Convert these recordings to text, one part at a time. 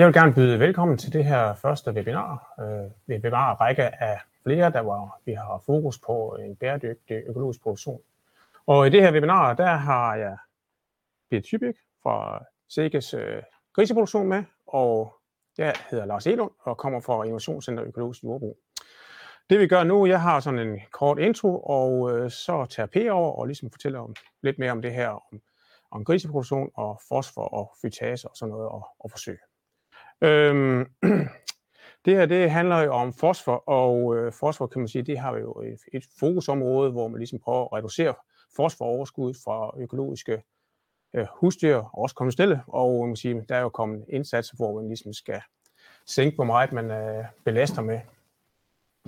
Jeg vil gerne byde velkommen til det her første webinar. Øh, vi bevarer række af flere, der var, vi har fokus på en bæredygtig økologisk produktion. Og i det her webinar, der har jeg Birgit Tybæk fra Sækkes øh, griseproduktion med, og jeg hedder Lars Elund og kommer fra Innovationscenter Økologisk Jordbrug. Det vi gør nu, jeg har sådan en kort intro, og øh, så tager P over og ligesom fortæller om, lidt mere om det her, om, om griseproduktion og fosfor og fytase og sådan noget og, og forsøg. Øhm, det her det handler jo om fosfor, og øh, fosfor kan man sige, det har jo et, et fokusområde, hvor man ligesom prøver at reducere fosforoverskud fra økologiske øh, husdyr, og også konventionelle, og øh, man kan sige, der er jo kommet indsatser, hvor man ligesom skal sænke, hvor meget man øh, belaster med.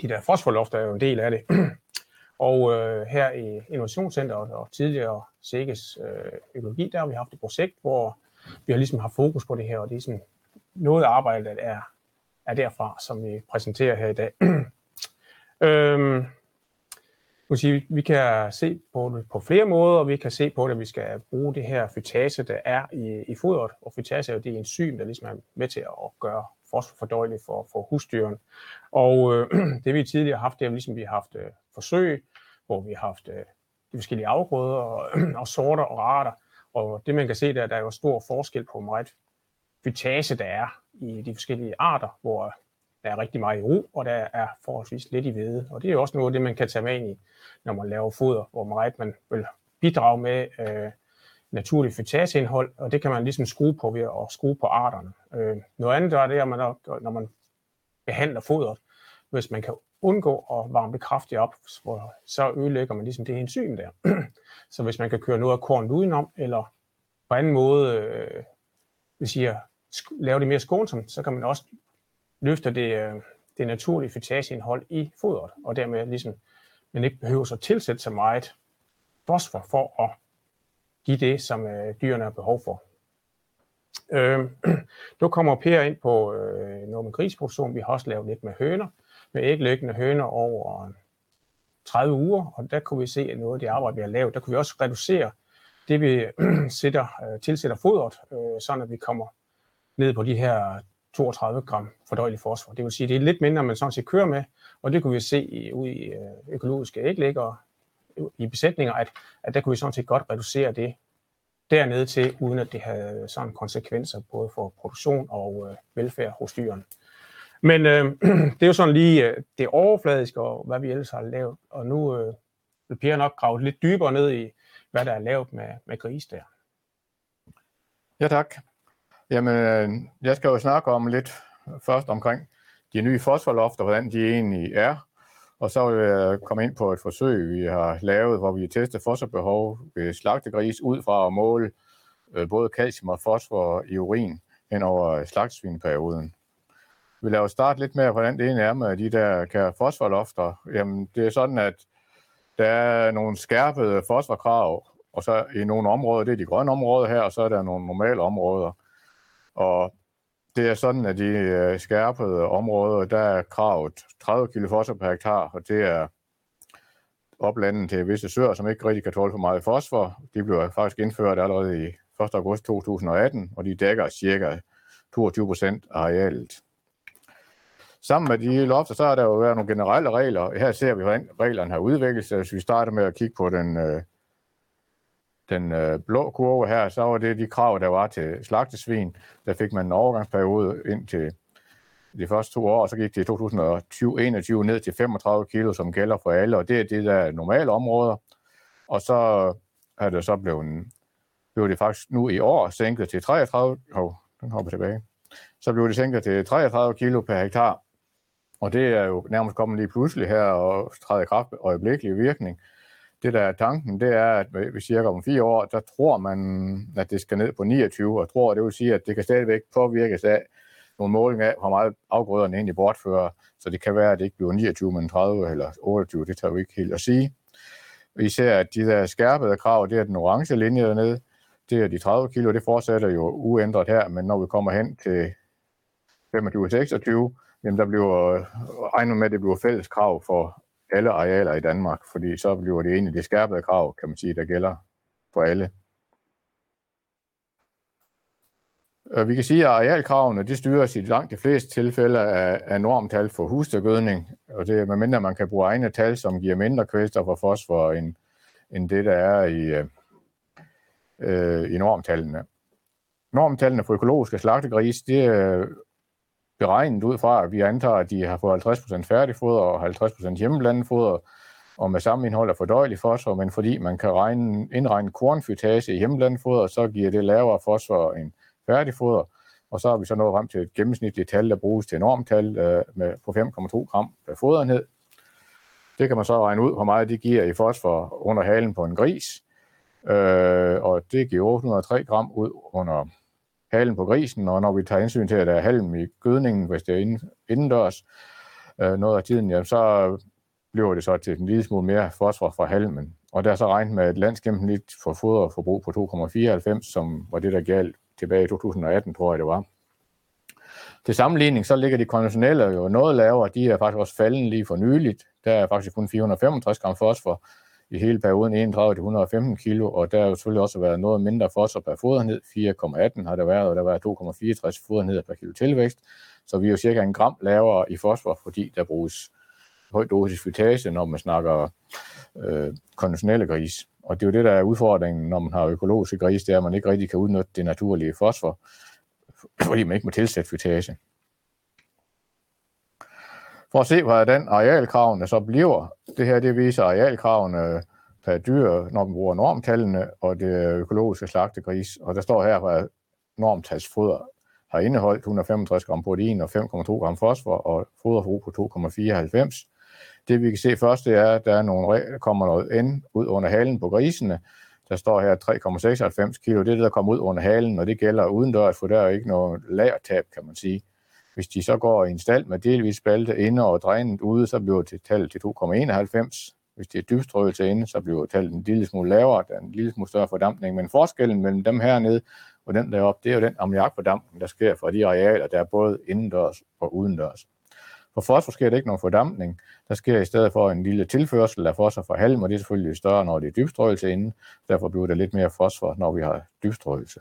De der fosforlofter er jo en del af det. og øh, her i Innovationscenteret og tidligere SEGES øh, økologi, der har vi haft et projekt, hvor vi har ligesom haft fokus på det her, og det er sådan noget af arbejdet er, er derfra, som vi præsenterer her i dag. øhm, sige, vi kan se på det på flere måder, og vi kan se på det, at vi skal bruge det her fytase, der er i, i fodret. Og fytase er jo det enzym, der ligesom er med til at gøre fosfor fordøjeligt for, for husdyren. Og øh, det vi tidligere har haft, det er ligesom, vi har haft øh, forsøg, hvor vi har haft øh, de forskellige afgrøder og, og sorter og arter. Og det man kan se, der, der er jo stor forskel på meget fytase, der er i de forskellige arter, hvor der er rigtig meget i ro, og der er forholdsvis lidt i hvede. Og det er jo også noget af det, man kan tage med ind i, når man laver foder, hvor meget man vil bidrage med øh, naturligt fytaseindhold, og det kan man ligesom skrue på ved at skrue på arterne. Øh, noget andet er det, at man, når man behandler fodret, hvis man kan undgå at varme det kraftigt op, så ødelægger man ligesom det enzym der. så hvis man kan køre noget af kornet udenom, eller på anden måde øh, vi siger, lave det mere skånsomt, så kan man også løfte det, øh, det naturlige fytaseindhold i fodret, og dermed ligesom, man ikke behøver at tilsætte så meget fosfor for at give det, som øh, dyrene har behov for. Øh, nu kommer Per ind på øh, noget med grisproduktion. Vi har også lavet lidt med høner, med æglæggende høner over øh, 30 uger, og der kunne vi se, at noget af det arbejde, vi har lavet, der kunne vi også reducere det, vi sætter, øh, tilsætter fodret, øh, sådan at vi kommer ned på de her 32 gram fordøjelig fosfor. Det vil sige, det er lidt mindre, man sådan set kører med, og det kunne vi se i, ude i øh, økologiske æglæggere i besætninger, at, at der kunne vi sådan set godt reducere det dernede til, uden at det havde sådan konsekvenser både for produktion og øh, velfærd hos dyrene. Men øh, det er jo sådan lige øh, det overfladiske, og hvad vi ellers har lavet. Og nu øh, vil Per nok grave lidt dybere ned i, hvad der er lavet med, med gris der. Ja, tak. Jamen, øh, jeg skal jo snakke om lidt først omkring de nye fosforlofter, hvordan de egentlig er. Og så vil jeg komme ind på et forsøg, vi har lavet, hvor vi har testet fosforbehov ved slagtegris ud fra at måle øh, både calcium og fosfor i urin hen over slagtsvinperioden. Vi laver starte lidt med, hvordan det egentlig er med de der kære fosforlofter. Jamen, det er sådan, at der er nogle skærpede fosforkrav, og så i nogle områder, det er de grønne områder her, og så er der nogle normale områder. Og det er sådan, at de øh, skærpede områder, der er kravet 30 kg fosfor per hektar, og det er oplandet til visse søer, som ikke rigtig kan tåle for meget fosfor. De blev faktisk indført allerede i 1. august 2018, og de dækker cirka 22 procent af arealet. Sammen med de lofter, så har der jo været nogle generelle regler. Her ser vi, hvordan reglerne har udviklet sig. Hvis vi starter med at kigge på den, øh, den øh, blå kurve her, så var det de krav, der var til slagtesvin. Der fik man en overgangsperiode ind til de første to år, og så gik det i 2021 ned til 35 kilo, som gælder for alle, og det er det, der er normale områder. Og så er det så blevet, blev det faktisk nu i år sænket til 33, oh, den hopper tilbage. Så blev det sænket til 33 kilo per hektar, og det er jo nærmest kommet lige pludselig her og træder i kraft øjeblikkelig virkning. Det der er tanken, det er, at vi cirka om fire år, der tror man, at det skal ned på 29, og tror, det vil sige, at det kan stadigvæk påvirkes af nogle målinger af, hvor meget afgrøderne egentlig bortfører. Så det kan være, at det ikke bliver 29, men 30 eller 28, det tager vi ikke helt at sige. Vi ser, at de der skærpede krav, det er den orange linje dernede, det er de 30 kilo, det fortsætter jo uændret her, men når vi kommer hen til 25-26, jamen der bliver øh, regnet med, at det bliver fælles krav for alle arealer i Danmark, fordi så bliver det egentlig det skærpede krav, kan man sige, der gælder for alle. Vi kan sige, at arealkravene de styres i langt de fleste tilfælde af, af normtal for husdyrgødning, og det er medmindre man kan bruge egne tal, som giver mindre kvælstof og fosfor end, end det, der er i, øh, øh i normtallene. Normtallene for økologiske slagtegris, det beregnet ud fra, at vi antager, at de har fået 50% færdigfoder og 50% hjemmeblandet foder, og med samme indhold af fordøjelig fosfor, men fordi man kan regne, indregne kornfytase i hjemmeblandet foder, så giver det lavere fosfor end færdigfoder, og så har vi så nået frem til et gennemsnitligt tal, der bruges til normtal øh, med, på 5,2 gram per foderenhed. Det kan man så regne ud, hvor meget det giver i fosfor under halen på en gris, øh, og det giver 803 gram ud under halen på grisen, og når vi tager hensyn til, at der er halm i gødningen, hvis det er indendørs øh, noget af tiden, jamen, så bliver det så til en lille smule mere fosfor fra halmen. Og der er så regnet med et landsgennemsnit for foderforbrug på 2,94, som var det, der galt tilbage i 2018, tror jeg det var. Til sammenligning, så ligger de konventionelle jo noget lavere. De er faktisk også faldet lige for nyligt. Der er faktisk kun 465 gram fosfor i hele perioden 31-115 kilo, og der har jo selvfølgelig også været noget mindre fosfor per foderenhed. 4,18 har der været, og der var 2,64 foderenheder per kilo tilvækst. Så vi er jo cirka en gram lavere i fosfor, fordi der bruges høj dosis fytase, når man snakker øh, konventionelle gris. Og det er jo det, der er udfordringen, når man har økologiske gris, det er, at man ikke rigtig kan udnytte det naturlige fosfor, fordi man ikke må tilsætte fytase. For at se, hvordan arealkravene så bliver, det her det viser arealkravene øh, per dyr, når man bruger normtallene, og det økologiske slagtegris. Og der står her, at normtalsfoder har indeholdt 165 gram protein og 5,2 gram fosfor og foderforbrug på 2,94. Det vi kan se først, det er, at der, er nogle, der kommer noget N ud under halen på grisene. Der står her 3,96 kilo. Det er det, der kommer ud under halen, og det gælder udendørs, for der er ikke noget lagertab, kan man sige. Hvis de så går i en stald med delvis spalte inde og drænet ude, så bliver det tallet til 2,91. Hvis det er dybstrøgelse inde, så bliver tallet en lille smule lavere, der er en lille smule større fordampning. Men forskellen mellem dem hernede og den deroppe, det er jo den ammoniakfordampning, der sker fra de arealer, der er både indendørs og udendørs. For fosfor sker der ikke nogen fordampning. Der sker i stedet for en lille tilførsel af fosfor fra halm, og det er selvfølgelig større, når det er dybstrøgelse inde. Derfor bliver der lidt mere fosfor, når vi har dybstrøgelse.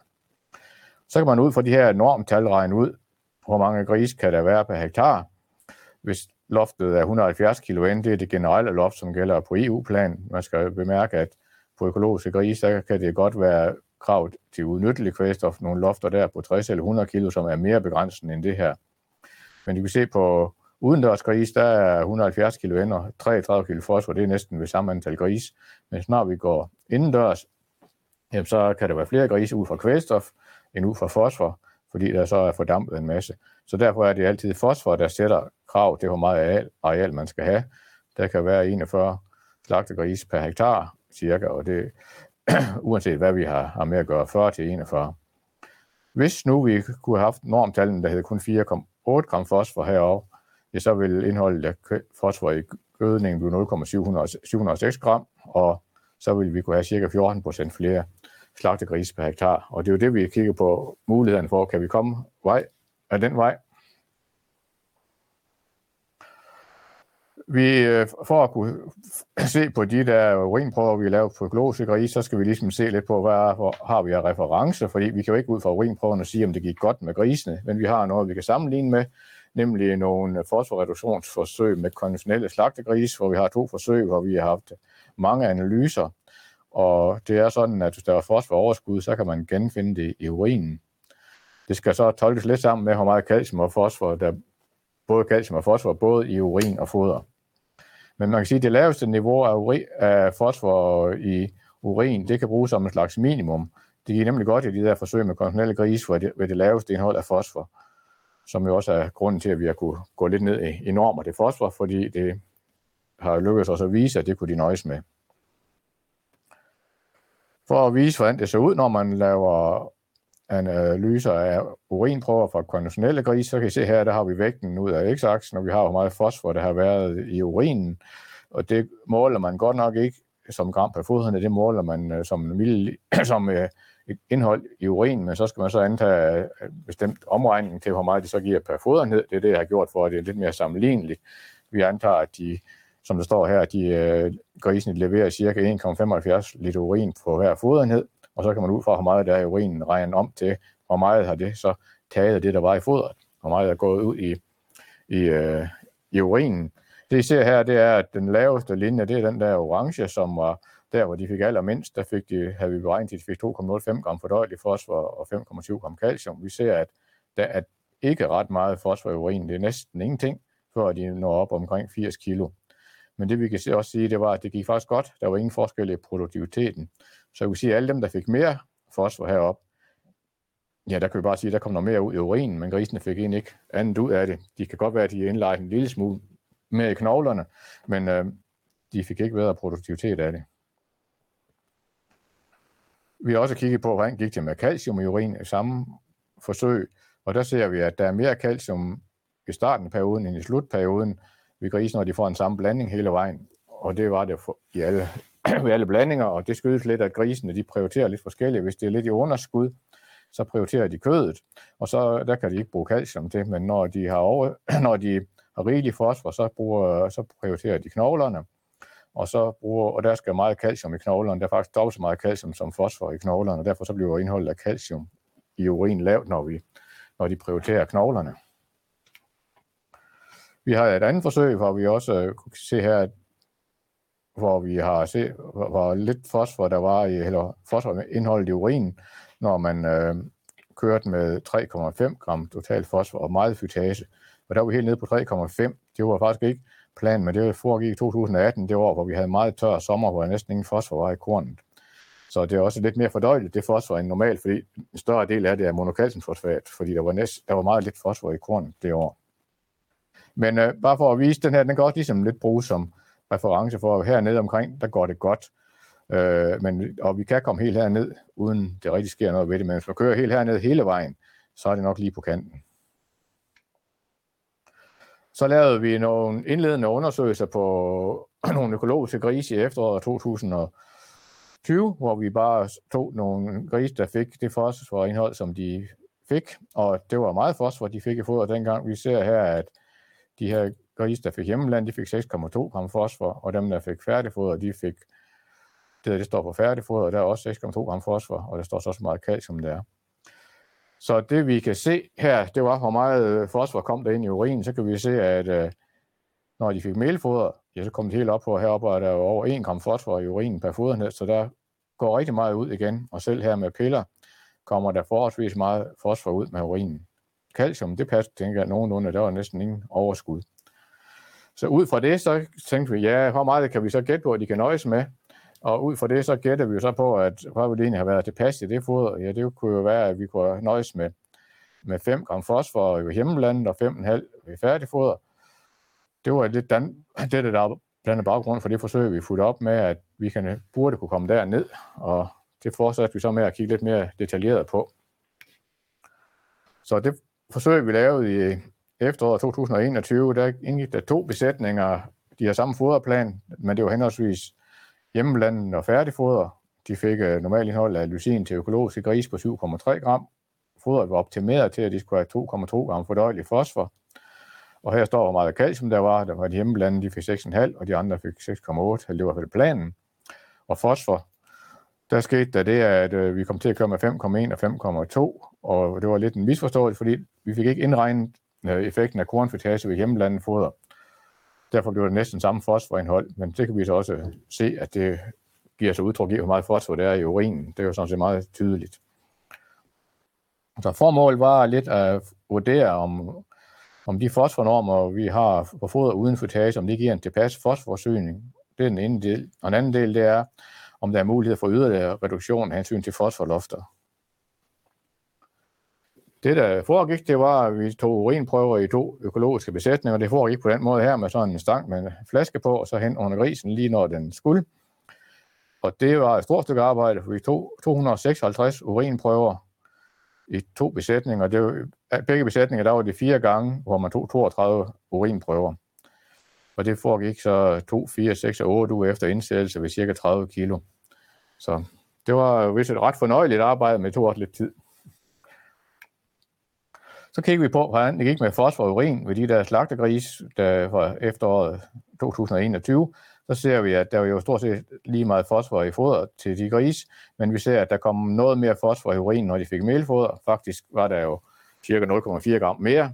Så kan man ud fra de her normtal regne ud, hvor mange grise kan der være per hektar. Hvis loftet er 170 kg det er det generelle loft, som gælder på EU-plan. Man skal bemærke, at på økologiske grise, der kan det godt være krav til udnyttelig kvælstof, nogle lofter der på 60 eller 100 kg, som er mere begrænsende end det her. Men du kan se på Udendørs gris, der er 170 kg ind og 33 kg fosfor, det er næsten ved samme antal gris. Men snart vi går indendørs, jamen, så kan der være flere grise ud fra kvælstof end ud fra fosfor, fordi der så er fordampet en masse. Så derfor er det altid fosfor, der sætter krav til, hvor meget areal, areal man skal have. Der kan være 41 slagtegris per hektar, cirka, og det uanset hvad vi har, har med at gøre, 40 til 41. Hvis nu vi kunne have haft normtallen, der hed kun 4,8 gram fosfor herovre, ja, så vil indholdet af fosfor i gødningen blive 0,706 gram, og så vil vi kunne have cirka 14 procent flere slagtegrise per hektar. Og det er jo det, vi kigger på mulighederne for. Kan vi komme vej af den vej? Vi, øh, for at kunne se på de der urinprøver, vi laver på økologiske grise, så skal vi ligesom se lidt på, hvad hvor har vi af referencer, fordi vi kan jo ikke ud fra urinprøverne sige, om det gik godt med grisene, men vi har noget, vi kan sammenligne med, nemlig nogle fosforreduktionsforsøg med konventionelle slagtegris, hvor vi har to forsøg, hvor vi har haft mange analyser. Og det er sådan, at hvis der er fosforoverskud, så kan man genfinde det i urinen. Det skal så tolkes lidt sammen med, hvor meget calcium og fosfor, der både calcium og fosfor, både i urin og foder. Men man kan sige, at det laveste niveau af, uri, af fosfor i urin, det kan bruges som en slags minimum. Det giver nemlig godt i de der forsøg med konventionelle grise, hvor det, det laveste indhold af fosfor som jo også er grunden til, at vi har kunne gå lidt ned i, normer det fosfor, fordi det har lykkedes os at vise, at det kunne de nøjes med. For at vise, hvordan det ser ud, når man laver analyser af urinprøver fra konventionelle grise, så kan I se her, der har vi vægten ud af x-aksen, og vi har, hvor meget fosfor der har været i urinen. Og det måler man godt nok ikke som gram per fodhænde, det måler man øh, som, mild, som et indhold i urin, men så skal man så antage øh, bestemt omregning til, hvor meget det så giver per foderenhed. Det er det, jeg har gjort for, at det er lidt mere sammenligneligt. Vi antager, at de, som der står her, at de øh, grisene leverer ca. 1,75 liter urin på hver foderenhed, og så kan man ud fra, hvor meget der er i urinen, regne om til, hvor meget har det så taget af det, der var i fodret, hvor meget er gået ud i, i, øh, i urinen. Det I ser her, det er, at den laveste linje, det er den der orange, som var der, hvor de fik allermindst, der fik de, havde vi beregnet, at de fik 2,05 gram fordøjelig fosfor og 5,7 gram calcium. Vi ser, at der er ikke ret meget fosfor i urinen. Det er næsten ingenting, før de når op omkring 80 kilo. Men det vi kan også sige, det var, at det gik faktisk godt. Der var ingen forskel i produktiviteten. Så vi kan sige, at alle dem, der fik mere fosfor herop, ja, der kan vi bare sige, at der kom noget mere ud i urinen, men grisene fik egentlig ikke andet ud af det. De kan godt være, at de indlagt en lille smule mere i knoglerne, men øh, de fik ikke bedre produktivitet af det. Vi har også kigget på, hvordan gik det med calcium i urin i samme forsøg, og der ser vi, at der er mere calcium i starten af perioden end i slutperioden ved grisen, når de får en samme blanding hele vejen. Og det var det for, i alle, ved alle blandinger, og det skyldes lidt, at grisene de prioriterer lidt forskelligt. Hvis det er lidt i underskud, så prioriterer de kødet, og så der kan de ikke bruge calcium til, men når de har, over, når de har rigelig fosfor, så, bruger, så prioriterer de knoglerne, og, så bruger, og der skal meget calcium i knoglerne. Der er faktisk dobbelt så meget calcium som fosfor i knoglerne, og derfor så bliver indholdet af calcium i urin lavt, når, vi, når de prioriterer knoglerne. Vi har et andet forsøg, hvor vi også øh, kunne se her, hvor vi har set, hvor lidt fosfor der var i, eller fosforindholdet i urinen, når man øh, kørte med 3,5 gram total fosfor og meget fytase. Og der var vi helt nede på 3,5. Det var faktisk ikke planen, men det foregik i 2018, det år, hvor vi havde meget tør sommer, hvor næsten ingen fosfor var i kornet. Så det er også lidt mere fordøjeligt, det fosfor end normalt, fordi en større del af det er monokalciumfosfat, fordi der var, næst, der var meget lidt fosfor i kornet det år. Men øh, bare for at vise den her, den kan også ligesom lidt bruges som reference for, at hernede omkring, der går det godt. Øh, men, og vi kan komme helt herned, uden det rigtig sker noget ved det, men hvis man kører helt herned hele vejen, så er det nok lige på kanten. Så lavede vi nogle indledende undersøgelser på nogle økologiske grise i efteråret 2020, hvor vi bare tog nogle grise, der fik det fosforindhold, som de fik, og det var meget fosfor, de fik i foder dengang. Vi ser her, at de her grise, der fik hjemmeland, de fik 6,2 gram fosfor, og dem, der fik færdigfoder, de fik, det, det står på færdigfoder, og der er også 6,2 gram fosfor, og der står så også meget calcium der. Så det vi kan se her, det var, hvor meget øh, fosfor kom der ind i urinen. Så kan vi se, at øh, når de fik melfoder, ja, så kom det helt op på, heroppe er der jo over 1 gram fosfor i urinen per fodernet, så der går rigtig meget ud igen. Og selv her med piller kommer der forholdsvis meget fosfor ud med urinen. Calcium, det passer, tænker jeg, nogenlunde, der var næsten ingen overskud. Så ud fra det, så tænkte vi, ja, hvor meget kan vi så gætte på, at de kan nøjes med? Og ud fra det, så gætter vi jo så på, at hvad ville det egentlig have været tilpas i det foder? Ja, det kunne jo være, at vi kunne nøjes med, med 5 gram fosfor i hjemmelandet og 5,5 i færdigfoder. Det var lidt den, det, der blandt andet baggrund for det forsøg, vi fulgte op med, at vi kan, burde kunne komme derned, og det fortsatte vi så med at kigge lidt mere detaljeret på. Så det forsøg, vi lavede i øh, efteråret 2021, der indgik der to besætninger, de har samme foderplan, men det var henholdsvis hjemmelandet og færdigfoder. De fik øh, normalt indhold af lysin til økologiske gris på 7,3 gram. Fodret var optimeret til, at de skulle have 2,2 gram fordøjelig fosfor. Og her står, hvor meget calcium der var. Der var de hjemmelandet, de fik 6,5, og de andre fik 6,8. Det var for planen. Og fosfor, der skete der det, at øh, vi kom til at køre med 5,1 og 5,2, og det var lidt en misforståelse, fordi vi fik ikke indregnet øh, effekten af kornfetage ved hjemmelandet foder. Derfor blev det næsten samme fosforindhold, men det kan vi så også øh, se, at det giver sig udtryk i, hvor meget fosfor der er i urinen. Det er jo sådan set meget tydeligt. Så formålet var lidt at vurdere, om, om de fosfornormer, vi har på foder uden føtage, om det giver en tilpas fosforsyning. Det er den ene del. Og en anden del, det er, om der er mulighed for yderligere reduktion af hensyn til fosforlofter. Det, der foregik, det var, at vi tog urinprøver i to økologiske besætninger. Det foregik på den måde her med sådan en stang med en flaske på, og så hen under grisen lige når den skulle. Og det var et stort stykke arbejde, for vi tog 256 urinprøver i to besætninger. Det var, begge besætninger, der var det fire gange, hvor man tog 32 urinprøver. Og det foregik så 2, 4, 6 og 8 uger efter indsættelse ved cirka 30 kilo. Så det var vist et ret fornøjeligt arbejde, men det tog også lidt tid. Så kiggede vi på, hvordan det gik med fosfor og urin ved de der slagtegris, der var efteråret 2021. Så ser vi, at der var jo stort set lige meget fosfor i foder til de gris, men vi ser, at der kom noget mere fosfor i urin, når de fik mælfoder. Faktisk var der jo cirka 0,4 gram mere.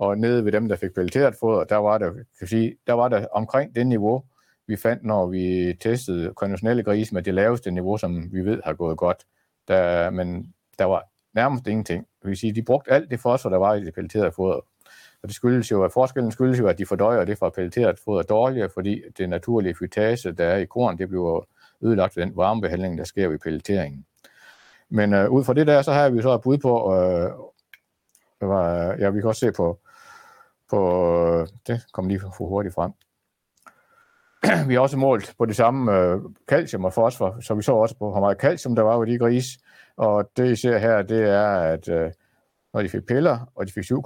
Og nede ved dem, der fik pelleteret foder, der var der, kan sige, der var der omkring det niveau, vi fandt, når vi testede konventionelle grise med det laveste niveau, som vi ved har gået godt. Der, men der var nærmest ingenting. Det vil sige, de brugte alt det fosfor, der var i det pelleterede foder. Og det skyldes jo, at forskellen skyldes jo, at de fordøjer det fra pelleteret foder dårligere, fordi det naturlige fytase, der er i korn, det bliver ødelagt ved den varmebehandling, der sker ved pelleteringen. Men øh, ud fra det der, så har vi så et bud på, øh, var, ja, vi kan også se på, på øh, det kom lige for hurtigt frem. vi har også målt på det samme øh, calcium og fosfor, så vi så også på, hvor meget calcium der var ved de gris. Og det, I ser her, det er, at øh, når de fik piller, og de fik 7,2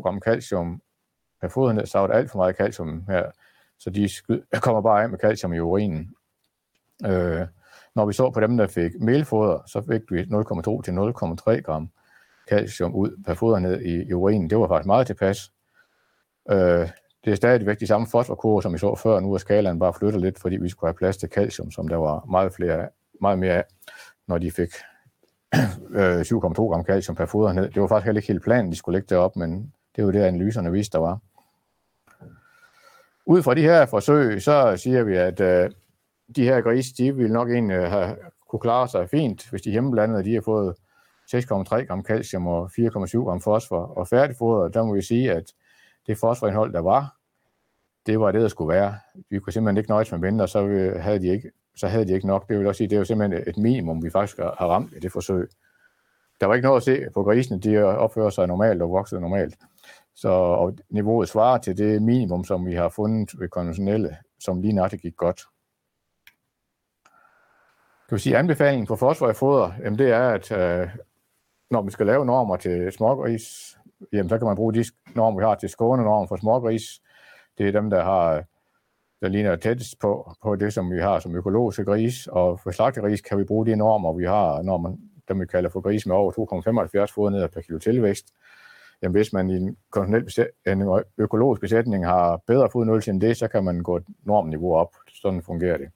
gram calcium per foder, så var der alt for meget calcium her. Så de kommer bare af med calcium i urinen. Øh, når vi så på dem, der fik melfoder, så fik vi 0,2 til 0,3 gram calcium ud per foder i, i urinen. Det var faktisk meget tilpas. Øh, det er stadigvæk de samme fosforkurve, som vi så før. Nu er skalaen bare flyttet lidt, fordi vi skulle have plads til calcium, som der var meget, flere, meget mere af, når de fik øh, 7,2 gram calcium per foder ned. Det var faktisk heller ikke helt planen, de skulle lægge det op, men det var det, analyserne viste, der var. Ud fra de her forsøg, så siger vi, at øh, de her grise, de ville nok egentlig have kunne klare sig fint, hvis de hjemmeblandede, de har fået 6,3 gram calcium og 4,7 gram fosfor og færdigfoder. Der må vi sige, at det forsvarsindhold, der var, det var det, der skulle være. Vi kunne simpelthen ikke nøjes med mindre, så øh, havde de ikke, så havde de ikke nok. Det vil også sige, det er jo simpelthen et minimum, vi faktisk har ramt i det forsøg. Der var ikke noget at se på grisene, de opfører sig normalt og vokser normalt. Så og niveauet svarer til det minimum, som vi har fundet ved konventionelle, som lige nok gik godt. Kan vi sige, anbefalingen for fosfor i foder, jamen det er, at øh, når vi skal lave normer til smågris, jamen så kan man bruge de normer, vi har til skånenorm for smågris. Det er dem, der har der ligner tættest på, på det, som vi har som økologiske gris. Og for slagteris kan vi bruge de normer, vi har, når man, dem vi kalder for gris med over 2,75 fod ned per kilo tilvækst. Jamen, hvis man i en konventionel en økologisk besætning har bedre fodnødelse end det, så kan man gå normniveau op. Sådan fungerer det.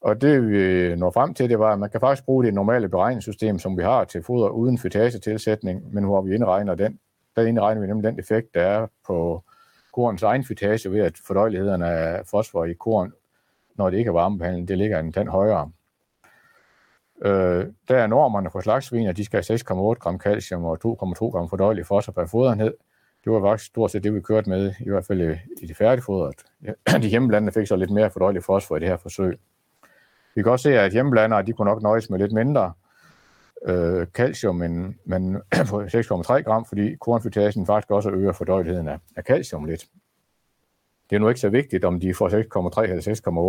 Og det vi øh, når frem til, det var, at man kan faktisk bruge det normale beregningssystem, som vi har til foder uden fytasetilsætning, men hvor vi indregner den, der indregner vi nemlig den effekt, der er på korns egen fytase ved, at fordøjelighederne af fosfor i korn, når det ikke er varmebehandling, det ligger en tand højere. Øh, der er normerne for slagsvin, at de skal have 6,8 gram calcium og 2,2 gram fordøjelig fosfor per foderenhed. Det var faktisk stort set det, vi kørte med, i hvert fald i det færdigfodret. De hjemmeblandene fik så lidt mere fordøjelig fosfor i det her forsøg. Vi kan også se, at hjemmeblandere, de kunne nok nøjes med lidt mindre øh, calcium, end, men 6,3 gram, fordi kornfytasen faktisk også øger fordøjeligheden af, af calcium lidt. Det er nu ikke så vigtigt, om de får 6,3 eller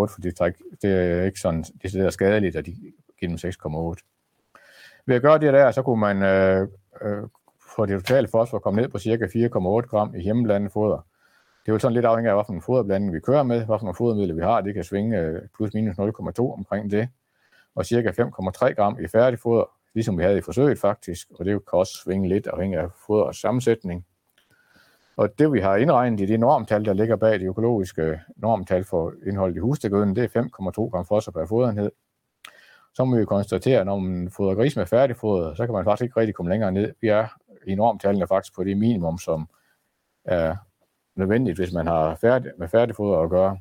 6,8, for det er, ikke, det er ikke sådan, det er skadeligt, at de giver dem 6,8. Ved at gøre det der, så kunne man øh, øh, få det totale fosfor komme ned på cirka 4,8 gram i hjemmelandet foder. Det er jo sådan lidt afhængigt af, hvilken foderblanding vi kører med, hvilken fodermidler vi har. Det kan svinge øh, plus minus 0,2 omkring det. Og cirka 5,3 gram i færdigfoder, ligesom vi havde i forsøget faktisk. Og det kan også svinge lidt afhængig af foderets sammensætning. Og det vi har indregnet i det normtal, der ligger bag det økologiske øh, normtal for indholdet i husdegøden, det er 5,2 gram fosfor per foderenhed. Så må vi konstatere, at når man fodrer gris med færdigfoder, så kan man faktisk ikke rigtig komme længere ned. Vi er i normtallene faktisk på det minimum, som er nødvendigt, hvis man har færdig, med færdigfoder at gøre.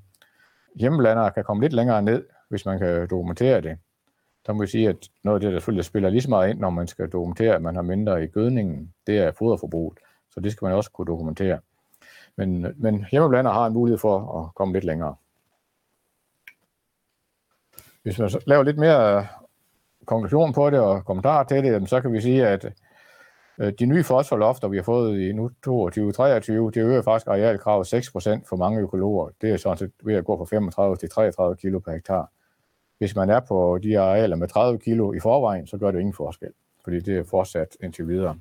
Hjemmeblandere kan komme lidt længere ned, hvis man kan dokumentere det. Så må vi sige, at noget af det, der selvfølgelig spiller lige så meget ind, når man skal dokumentere, at man har mindre i gødningen, det er foderforbruget. Så det skal man også kunne dokumentere. Men, men hjemmeblander har en mulighed for at komme lidt længere. Hvis man laver lidt mere konklusion på det og kommentar til det, så kan vi sige, at Øh, de nye fosforlofter, vi har fået i nu 22-23, det øger faktisk arealkravet 6% for mange økologer. Det er sådan set ved at gå fra 35 til 33 kilo per hektar. Hvis man er på de arealer med 30 kilo i forvejen, så gør det ingen forskel, fordi det er fortsat indtil videre.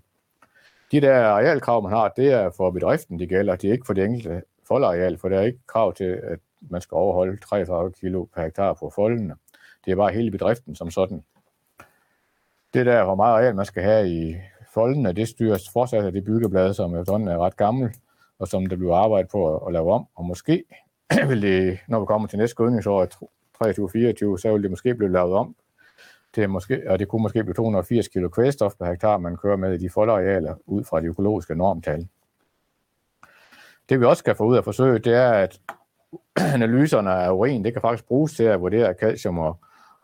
De der arealkrav, man har, det er for bedriften, de gælder. Det er ikke for det enkelte foldareal, for der er ikke krav til, at man skal overholde 33 kilo per hektar på foldene. Det er bare hele bedriften som sådan. Det der, hvor meget areal man skal have i foldene, det styres fortsat af det byggeblad, som efterhånden er ret gammel, og som der bliver arbejdet på at, at lave om. Og måske vil det, når vi kommer til næste gødningsår, 23-24, så vil det måske blive lavet om. Det er måske, og det kunne måske blive 280 kg kvælstof per hektar, man kører med i de foldarealer ud fra de økologiske normtal. Det vi også skal få ud af forsøget, det er, at analyserne af urin, det kan faktisk bruges til at vurdere calcium- og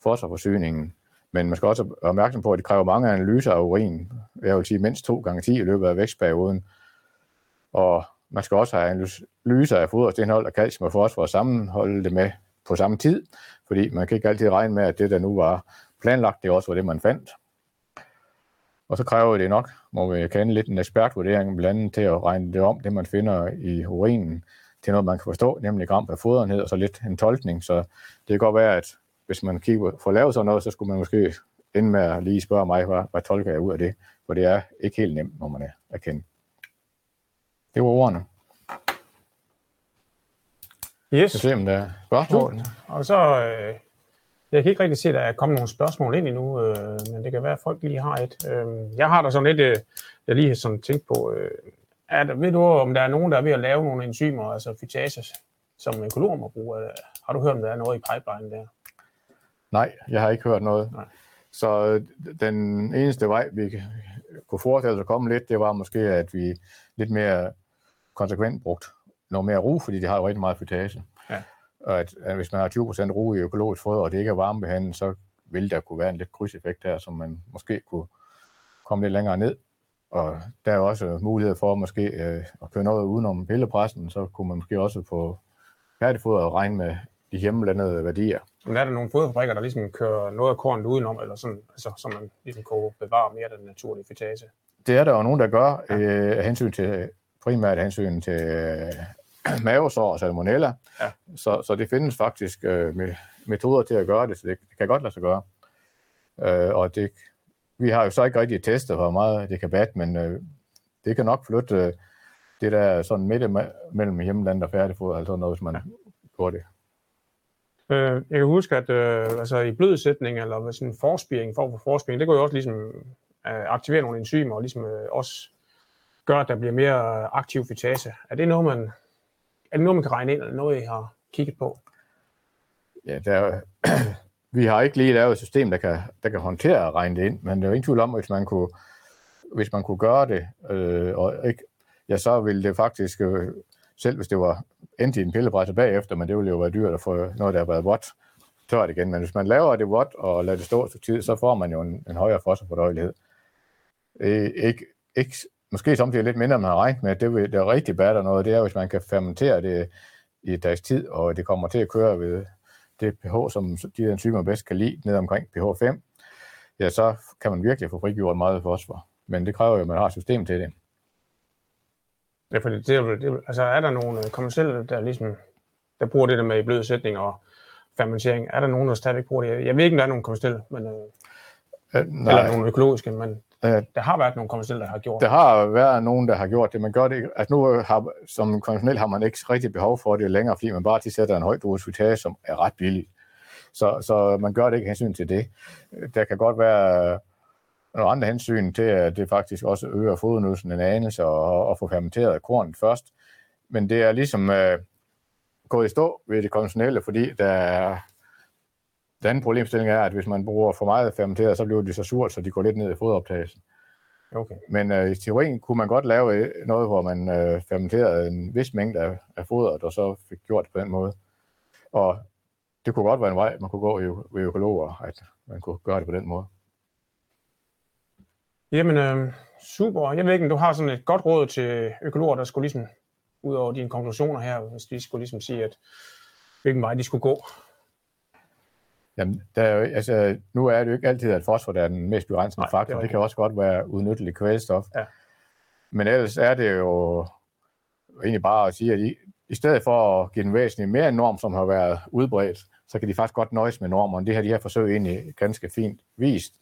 fosforforsyningen. Men man skal også være opmærksom på, at det kræver mange analyser af urin. Jeg vil sige mindst 2 gange 10 i løbet af vækstperioden. Og man skal også have analyser af foderstenhold og calcium og fosfor og sammenholde det med på samme tid, fordi man kan ikke altid regne med, at det, der nu var planlagt, det også var det, man fandt. Og så kræver det nok, må vi kende lidt en ekspertvurdering blandt andet til at regne det om, det man finder i urinen, til noget, man kan forstå, nemlig gram per foderenhed, og så lidt en tolkning. Så det kan godt være, at hvis man kigger for at lave sådan noget, så skulle man måske ende med at lige spørge mig, hvad, hvad tolker jeg ud af det? For det er ikke helt nemt, når man er erkendt. Det var ordene. Yes. Jeg ser, om der er spørgsmål. Og så, øh, jeg kan ikke rigtig se, at der er kommet nogle spørgsmål ind endnu, øh, men det kan være, at folk lige har et. Øh, jeg har der sådan lidt, øh, jeg lige har sådan tænkt på, øh, er der, ved du, om der er nogen, der er ved at lave nogle enzymer, altså fytases, som økologer må bruge? Har du hørt, om der er noget i pipeline der? Nej, jeg har ikke hørt noget. Nej. Så øh, den eneste vej, vi kunne forestille os at komme lidt, det var måske, at vi lidt mere konsekvent brugt noget mere ro, fordi det har jo rigtig meget fytase. Ja. Og at, at hvis man har 20% ro i økologisk foder, og det ikke er varmebehandlet, så vil der kunne være en lidt krydseffekt her, som man måske kunne komme lidt længere ned. Og der er også mulighed for måske øh, at køre noget udenom pillepressen, så kunne man måske også på færdigfoder regne med de hjemmelandede værdier. Men er der nogle foderfabrikker, der ligesom kører noget af kornet udenom, eller sådan, altså, så man ligesom kan bevare mere den naturlige fytase? Det er der jo nogen, der gør ja. øh, hensyn til, primært hensyn til øh, mavesår og salmonella. Ja. Så, så det findes faktisk øh, med metoder til at gøre det, så det, det kan godt lade sig gøre. Øh, og det, vi har jo så ikke rigtig testet, hvor meget det kan bat, men øh, det kan nok flytte øh, det der sådan midt mellem hjemland og færdigfoder, altså noget, hvis man ja. gjorde det. Øh, jeg kan huske, at øh, altså i blødsætning eller sådan en forspiring, form for forspiring, det går jo også ligesom øh, aktivere nogle enzymer og ligesom øh, også gøre, at der bliver mere øh, aktiv fytase. Er det noget, man, er det noget, man kan regne ind, eller noget, I har kigget på? Ja, der, vi har ikke lige lavet et system, der kan, der kan håndtere at regne det ind, men det er jo ingen tvivl om, hvis man kunne, hvis man kunne gøre det, øh, og ikke, ja, så ville det faktisk, øh, selv hvis det var endte i en pillebræt bagefter, men det ville jo være dyrt at få noget, der har været vådt, tørt igen. Men hvis man laver det vådt og lader det stå så tid, så får man jo en, en højere fosforfordøjelighed. Øh, ikke, ikke, måske samtidig lidt mindre, man har regnet med. Det, vil, det er rigtig bad og noget, det er, hvis man kan fermentere det i et dags tid, og det kommer til at køre ved det pH, som de enzymer bedst kan lide, ned omkring pH 5, ja, så kan man virkelig få frigjort meget fosfor. Men det kræver jo, at man har et system til det. Ja, fordi det, er, det, altså er der nogle øh, kommersielle, der ligesom, der bruger det der med i blød sætning og fermentering? Er der nogen, der stadigvæk bruger det? Jeg ved ikke, om der er nogen kommersielle, men, øh, øh, eller nogle økologiske, men øh, der har været nogle kommersielle, der har gjort det. Der har været nogen, der har gjort det. Man gør det Altså nu har, som konventionelt har man ikke rigtig behov for det længere, fordi man bare tilsætter en høj futage, som er ret billig. Så, så man gør det ikke hensyn til det. Der kan godt være nogle andre hensyn til, at det faktisk også øger fodernøsen en anelse og, og få fermenteret korn først. Men det er ligesom øh, gået i stå ved det konventionelle, fordi der er den anden problemstilling er, at hvis man bruger for meget fermenteret, så bliver det så surt, så de går lidt ned i foderoptagelsen. Okay. Men øh, i teorien kunne man godt lave øh, noget, hvor man øh, fermenterede en vis mængde af, af fodret, og så fik gjort det på den måde. Og det kunne godt være en vej, man kunne gå i, ved økologer, at man kunne gøre det på den måde. Jamen, øh, super. Jeg ved ikke, om du har sådan et godt råd til økologer, der skulle ligesom, ud over dine konklusioner her, hvis de skulle ligesom sige, at hvilken vej de skulle gå. Jamen, der er jo, altså, nu er det jo ikke altid, at fosfor er den mest begrænsende faktor. Det, det kan også godt være udnytteligt kvælstof. Ja. Men ellers er det jo egentlig bare at sige, at i, i stedet for at give den væsentligt mere en norm, som har været udbredt, så kan de faktisk godt nøjes med normerne. Det har de her forsøg egentlig ganske fint vist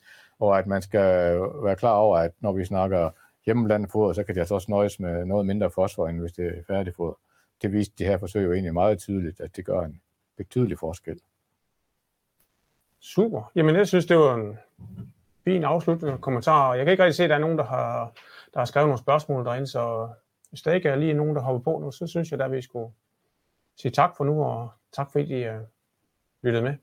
og at man skal øh, være klar over, at når vi snakker hjemmeblandet foder, så kan det altså også nøjes med noget mindre fosfor, end hvis det er færdigt foder. Det viste de her forsøg jo egentlig meget tydeligt, at det gør en betydelig forskel. Super. Jamen, jeg synes, det var en fin afsluttende kommentar. Jeg kan ikke rigtig se, at der er nogen, der har, der har skrevet nogle spørgsmål derinde, så hvis der ikke er lige nogen, der hopper på nu, så synes jeg, at vi skulle sige tak for nu, og tak fordi I uh, lyttede med.